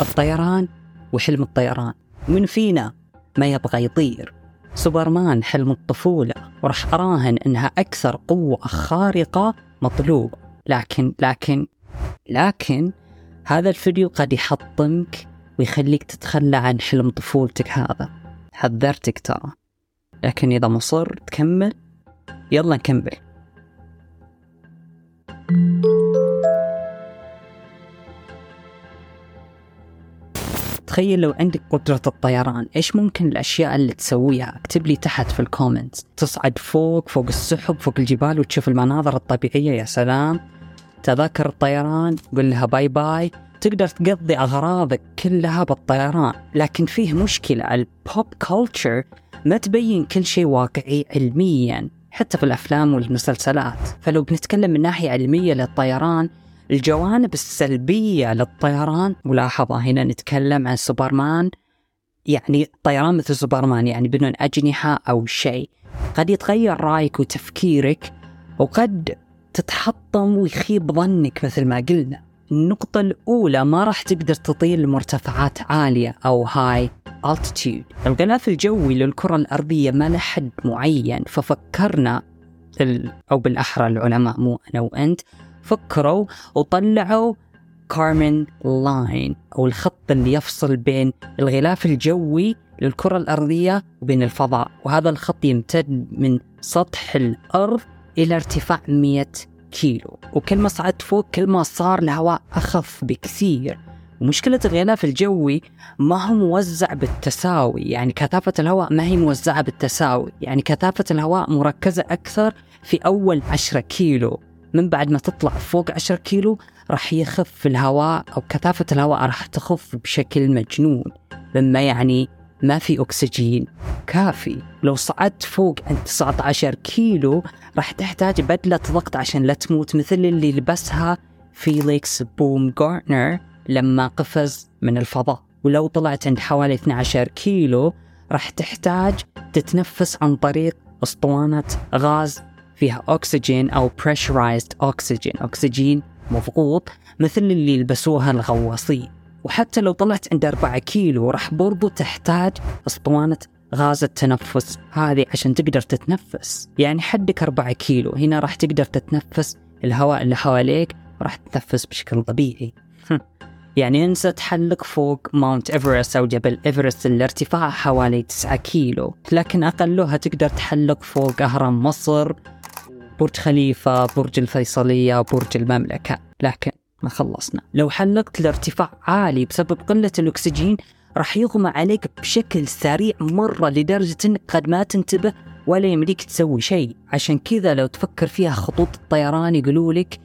الطيران وحلم الطيران. من فينا ما يبغى يطير. سوبرمان حلم الطفولة وراح أراهن أنها أكثر قوة خارقة مطلوبة. لكن لكن لكن هذا الفيديو قد يحطمك ويخليك تتخلى عن حلم طفولتك هذا. حذرتك ترى. لكن إذا مصر تكمل يلا نكمل. تخيل لو عندك قدرة الطيران إيش ممكن الأشياء اللي تسويها؟ اكتب لي تحت في ال comments تصعد فوق فوق السحب فوق الجبال وتشوف المناظر الطبيعية يا سلام. تذاكر الطيران قل لها bye bye تقدر تقضي أغراضك كلها بالطيران لكن فيه مشكلة ال pop culture ما تبين كل شيء واقعي علميا. حتى في الأفلام والمسلسلات. فلو بنتكلم من ناحية علمية للطيران الجوانب السلبية للطيران ملاحظة هنا نتكلم عن سوبرمان يعني طيران مثل سوبرمان يعني بدون أجنحة أو شيء. قد يتغير رأيك وتفكيرك وقد تتحطم ويخيب ظنك مثل ما قلنا. النقطة الأولى ما راح تقدر تطير لمرتفعات عالية أو هاي altitude. الغلاف الجوي للكرة الأرضية ما له حد معين. ففكرنا أو بالأحرى العلماء مو أنا وأنت فكروا وطلعوا كارمن لاين أو الخط اللي يفصل بين الغلاف الجوي للكرة الأرضية وبين الفضاء. وهذا الخط يمتد من سطح الأرض إلى ارتفاع 100 كيلو. وكل ما صعدت فوق كل ما صار الهواء أخف بكثير. ومشكلة الغلاف الجوي ما هو موزع بالتساوي. يعني كثافة الهواء ما هي موزعة بالتساوي. يعني كثافة الهواء مركزة أكثر في أول 10 كيلو. من بعد ما تطلع فوق 10 كيلو راح يخف الهواء أو كثافة الهواء راح تخف بشكل مجنون. مما يعني ما في أكسجين. كافي. لو صعدت فوق عند 19 كيلو راح تحتاج بدلة ضغط عشان لا تموت مثل اللي لبسها فيليكس بومجارتنر لما قفز من الفضاء. ولو طلعت عند حوالي 12 كيلو راح تحتاج تتنفس عن طريق أسطوانة غاز فيها أكسجين أو pressurized oxygen. أكسجين مضغوط مثل اللي يلبسوها الغواصين. وحتى لو طلعت عند 4 كيلو راح برضو تحتاج أسطوانة غاز التنفس. هذه عشان تقدر تتنفس. يعني حدك 4 كيلو هنا راح تقدر تتنفس الهواء اللي حواليك وراح تتنفس بشكل طبيعي. يعني انسى تحلق فوق Mount Everest أو جبل إيفرست اللي ارتفاعه حوالي 9 كيلو. لكن أقلها تقدر تحلق فوق أهرام مصر برج خليفة برج الفيصلية برج المملكة. لكن ما خلصنا. لو حلقت لارتفاع عالي بسبب قلة الأكسجين راح يغمى عليك بشكل سريع مرة لدرجة أنك قد ما تنتبه ولا يمديك تسوي شيء. عشان كذا لو تفكر فيها خطوط الطيران يقولوا لك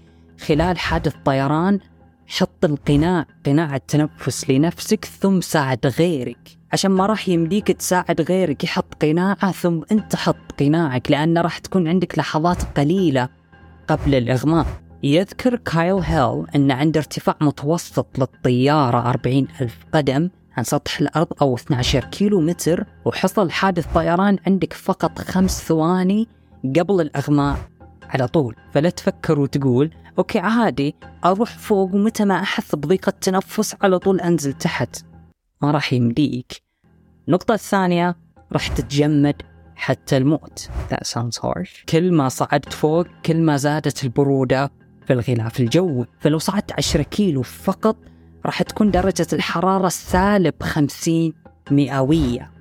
خلال حادث طيران حط القناع قناع التنفس لنفسك ثم ساعد غيرك. عشان ما راح يمديك تساعد غيرك يحط قناعة ثم انت حط قناعك لأن راح تكون عندك لحظات قليلة قبل الإغماء. يذكر كايل هيل أن عند ارتفاع متوسط للطيارة 40 ألف قدم عن سطح الأرض أو 12 كيلو متر وحصل حادث طيران عندك فقط خمس ثواني قبل الإغماء على طول. فلا تفكر وتقول أوكي عادي أروح فوق ومتى ما أحس بضيق التنفس على طول أنزل تحت. ما راح يمديك. النقطة الثانية راح تتجمد حتى الموت. That sounds harsh. كل ما صعدت فوق كل ما زادت البرودة في الغلاف الجوي فلو صعدت 10 كيلو فقط راح تكون درجة الحرارة سالب 50 مئوية.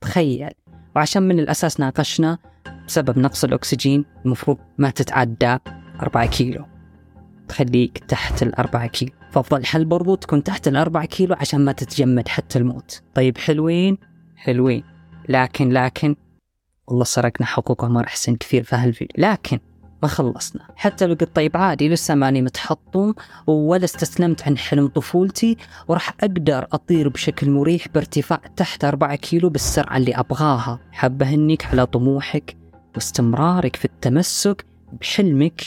تخيل. وعشان من الأساس ناقشنا بسبب نقص الأكسجين المفروض ما تتعدى 4 كيلو. تخليك تحت الأربعة كيلو. فأفضل حل برضو تكون تحت الأربعة كيلو عشان ما تتجمد حتى الموت. طيب حلوين؟ حلوين. لكن لكن والله سرقنا حقوق عمر حسين كثير في هالفيديو. لكن ما خلصنا. حتى لو قلت طيب عادي لسه ماني متحطم؟ ولا استسلمت عن حلم طفولتي وراح أقدر أطير بشكل مريح بارتفاع تحت أربعة كيلو بالسرعة اللي أبغاها. حابة أهنيك على طموحك واستمرارك في التمسك بحلمك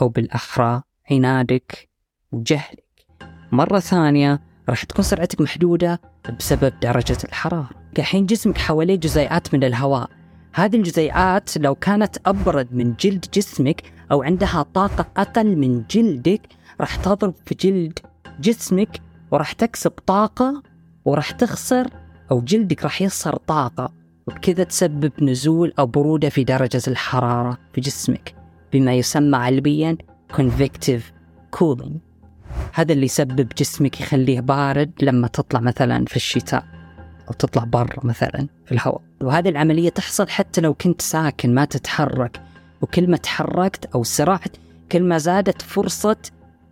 أو بالأحرى عنادك وجهلك. مرة ثانية راح تكون سرعتك محدودة بسبب درجة الحرارة. الحين جسمك حواليه جزيئات من الهواء. هذه الجزيئات لو كانت أبرد من جلد جسمك أو عندها طاقة أقل من جلدك راح تضرب في جلد جسمك وراح تكسب طاقة وراح تخسر أو جلدك راح يخسر طاقة. وبكذا تسبب نزول أو برودة في درجة الحرارة في جسمك بما يسمى علميا convective cooling. هذا اللي يسبب جسمك يخليه بارد لما تطلع مثلا في الشتاء. أو تطلع برا مثلا في الهواء. وهذه العملية تحصل حتى لو كنت ساكن ما تتحرك. وكل ما تحركت أو سرعت كل ما زادت فرصة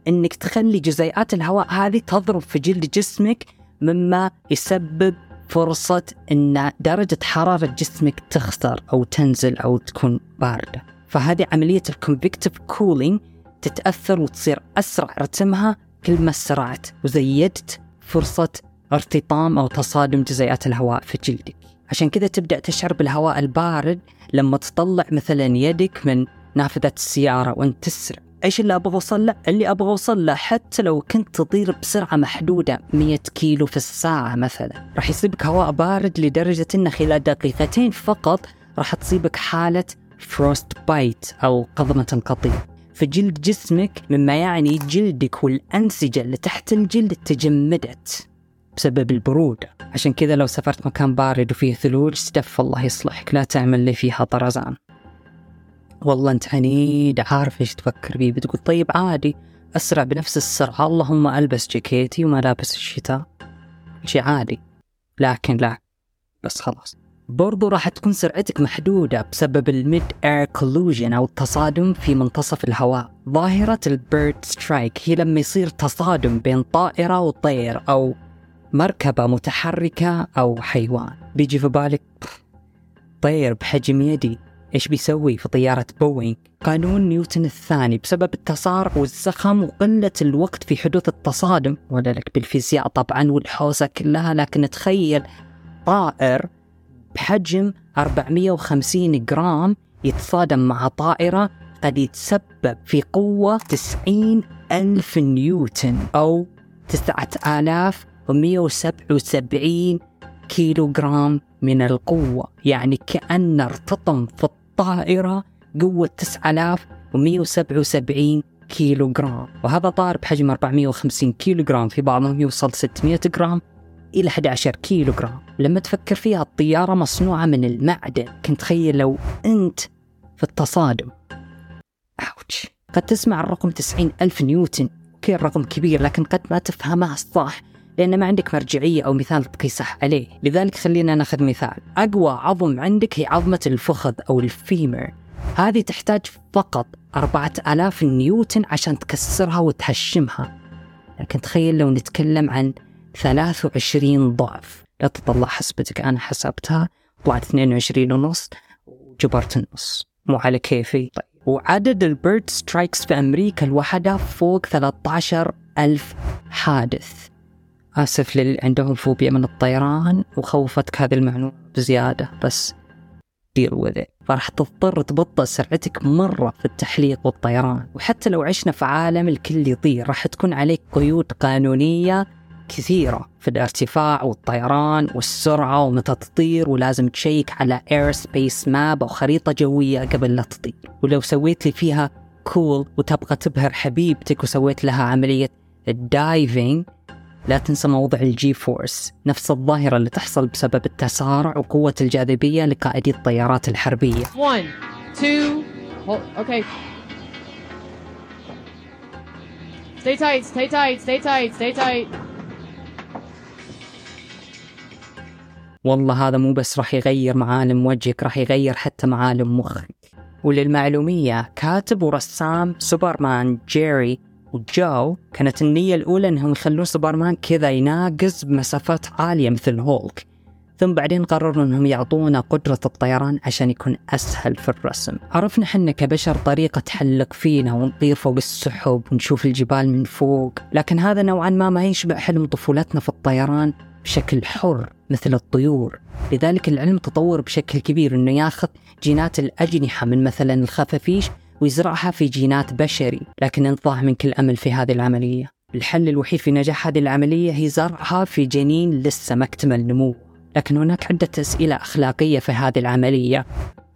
أنك تخلي جزيئات الهواء هذه تضرب في جلد جسمك مما يسبب فرصة أن درجة حرارة جسمك تخسر أو تنزل أو تكون باردة. فهذه عملية ال convective cooling تتأثر وتصير أسرع رتمها كل ما سرعت وزيدت فرصة ارتطام أو تصادم جزيئات الهواء في جلدك عشان كذا تبدأ تشعر بالهواء البارد لما تطلع مثلا يدك من نافذة السيارة وأنت تسرع إيش اللي أبغى أوصل له؟ اللي أبغى أوصل له حتى لو كنت تطير بسرعة محدودة 100 كيلو في الساعة مثلا، راح يصيبك هواء بارد لدرجة إنه خلال دقيقتين فقط راح تصيبك حالة frostbite أو قضمة صقيع. فجلد جسمك مما يعني جلدك والأنسجة اللي تحت الجلد تجمدت بسبب البروده، عشان كذا لو سافرت مكان بارد وفيه ثلوج استدف الله يصلحك لا تعمل لي فيها طرزان. والله انت عنيد عارف إيش تفكر بيه بتقول طيب عادي أسرع بنفس السرعة. اللهم ألبس جاكيتي وملابس الشتاء. شيء عادي. لكن لا. بس خلاص. برضو راح تكون سرعتك محدودة بسبب ال mid-air collision أو التصادم في منتصف الهواء. ظاهرة ال bird strike هي لما يصير تصادم بين طائرة وطير أو مركبة متحركة أو حيوان. بيجي في بالك؟ طير بحجم يدي. إيش بيسوي في طيارة بوينغ؟ قانون نيوتن الثاني بسبب التسارع والزخم وقلة الوقت في حدوث التصادم. ولا لك بالفيزياء طبعا والحوسة كلها لكن تخيل طائر بحجم 450 جرام يتصادم مع طائرة قد يتسبب في قوة 90 ألف نيوتن أو 9177 كيلو جرام من القوة. يعني كأن ارتطم في الطائرة قوة 9177 كيلو جرام وهذا طائر بحجم 450 كيلو جرام في بعضهم يوصل 600 جرام إلى 11 كيلو جرام لما تفكر فيها الطيارة مصنوعة من المعدن. كنت تخيل لو أنت في التصادم. أوتش. قد تسمع الرقم 90 ألف نيوتن. كي الرقم كبير لكن قد ما تفهمه صح لأن ما عندك مرجعية أو مثال تقيسه عليه. لذلك خلينا ناخذ مثال. أقوى عظم عندك هي عظمة الفخذ أو الفيمر. هذه تحتاج فقط 4000 نيوتن عشان تكسرها وتهشمها. لكن تخيل لو نتكلم عن 23 ضعف. لا تطلع حسبتك. أنا حسبتها طلعت 22 ونص وجبرت النص. مو على كيفي. طيب. وعدد ال bird strikes في أمريكا لوحدها فوق 13 ألف حادث. آسف للي عندهم فوبيا من الطيران وخوفتك هذه المعلومة بزيادة بس worth it. فراح تضطر تبطئ سرعتك مرة في التحليق والطيران. وحتى لو عشنا في عالم الكل يطير راح تكون عليك قيود قانونية كثيرة في الارتفاع والطيران والسرعة ومتى تطير ولازم تشيك على airspace map أو خريطة جوية قبل لا تطير. ولو سويت لي فيها cool cool وتبغى تبهر حبيبتك وسويت لها عملية ال diving لا تنسى موضع ال G-force نفس الظاهرة اللي تحصل بسبب التسارع وقوة الجاذبية لقائدي الطيارات الحربية One, two, hold, okay. Stay tight, stay tight, stay tight, stay tight. والله هذا مو بس راح يغير معالم وجهك راح يغير حتى معالم مخك وللمعلومية كاتب ورسام سوبرمان جيري وجو كانت النية الأولى أنهم يخلون سوبرمان كذا يناقز بمسافات عالية مثل هولك. ثم بعدين قرروا أنهم يعطونا قدرة الطيران عشان يكون أسهل في الرسم. عرفنا حنا كبشر طريقة تحلق فينا ونطير فوق السحب ونشوف الجبال من فوق لكن هذا نوعا ما ما يشبع حلم طفولتنا في الطيران بشكل حر مثل الطيور. لذلك العلم تطور بشكل كبير أنه ياخذ جينات الأجنحة من مثلا الخفافيش ويزرعها في جينات بشري لكن انضاع من كل أمل في هذه العملية الحل الوحيد في نجاح هذه العملية هي زرعها في جنين لسه ما اكتمل نموه لكن هناك عدة أسئلة أخلاقية في هذه العملية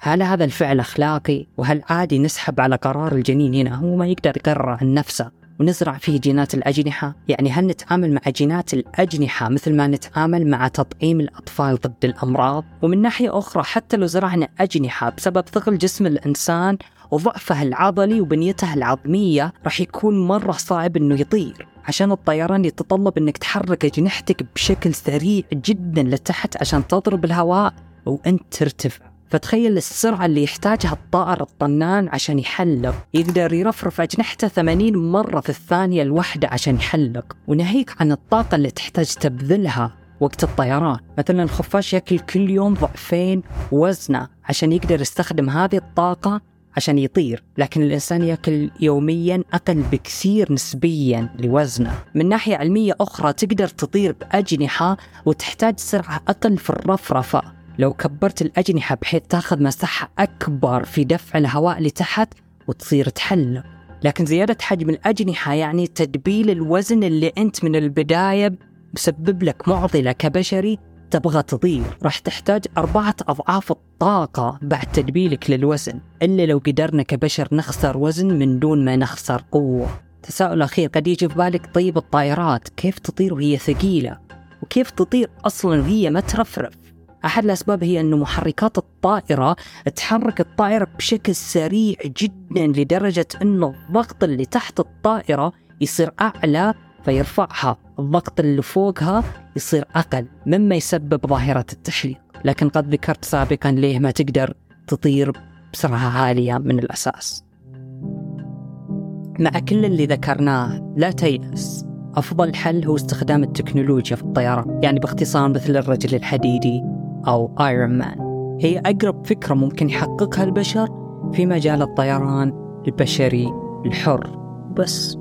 هل هذا الفعل أخلاقي؟ وهل عادي نسحب على قرار الجنين هنا هو ما يقدر يقرر عن نفسه ونزرع فيه جينات الأجنحة؟ يعني هل نتعامل مع جينات الأجنحة مثل ما نتعامل مع تطعيم الأطفال ضد الأمراض؟ ومن ناحية أخرى حتى لو زرعنا أجنحة بسبب ثقل جسم الإنسان وضعفه العضلي وبنيته العظمية راح يكون مرة صعب إنه يطير. عشان الطيران يتطلب إنك تحرك أجنحتك بشكل سريع جدا لتحت عشان تضرب الهواء وأنت ترتفع. فتخيل السرعة اللي يحتاجها الطائر الطنان عشان يحلق. يقدر يرفرف أجنحته 80 مرة في الثانية الواحدة عشان يحلق. وناهيك عن الطاقة اللي تحتاج تبذلها وقت الطيران. مثلا الخفاش ياكل كل يوم ضعفين وزنه عشان يقدر يستخدم هذه الطاقة عشان يطير لكن الإنسان يأكل يوميا أقل بكثير نسبيا لوزنه. من ناحية علمية أخرى تقدر تطير بأجنحة وتحتاج سرعة أقل في الرفرفة. لو كبرت الأجنحة بحيث تأخذ مساحة أكبر في دفع الهواء لتحت وتصير تحلق لكن زيادة حجم الأجنحة يعني تدبيل الوزن اللي أنت من البداية مسبب لك معضلة كبشري تبغى تطير راح تحتاج أربعة أضعاف الطاقة بعد تدبيلك للوزن. إلا لو قدرنا كبشر نخسر وزن من دون ما نخسر قوة. تساؤل أخير قد يجي في بالك طيب الطائرات؟ كيف تطير وهي ثقيلة؟ وكيف تطير أصلا وهي ما ترفرف؟ أحد الأسباب هي أن محركات الطائرة تحرك الطائرة بشكل سريع جدا لدرجة أن الضغط اللي تحت الطائرة يصير أعلى فيرفعها. الضغط اللي فوقها يصير أقل مما يسبب ظاهرة التحليق لكن قد ذكرت سابقا ليه ما تقدر تطير بسرعة عالية من الأساس. مع كل اللي ذكرناه لا تيأس. أفضل حل هو استخدام التكنولوجيا في الطيران يعني باختصار مثل الرجل الحديدي أو ايرون مان هي أقرب فكرة ممكن يحققها البشر في مجال الطيران البشري الحر. بس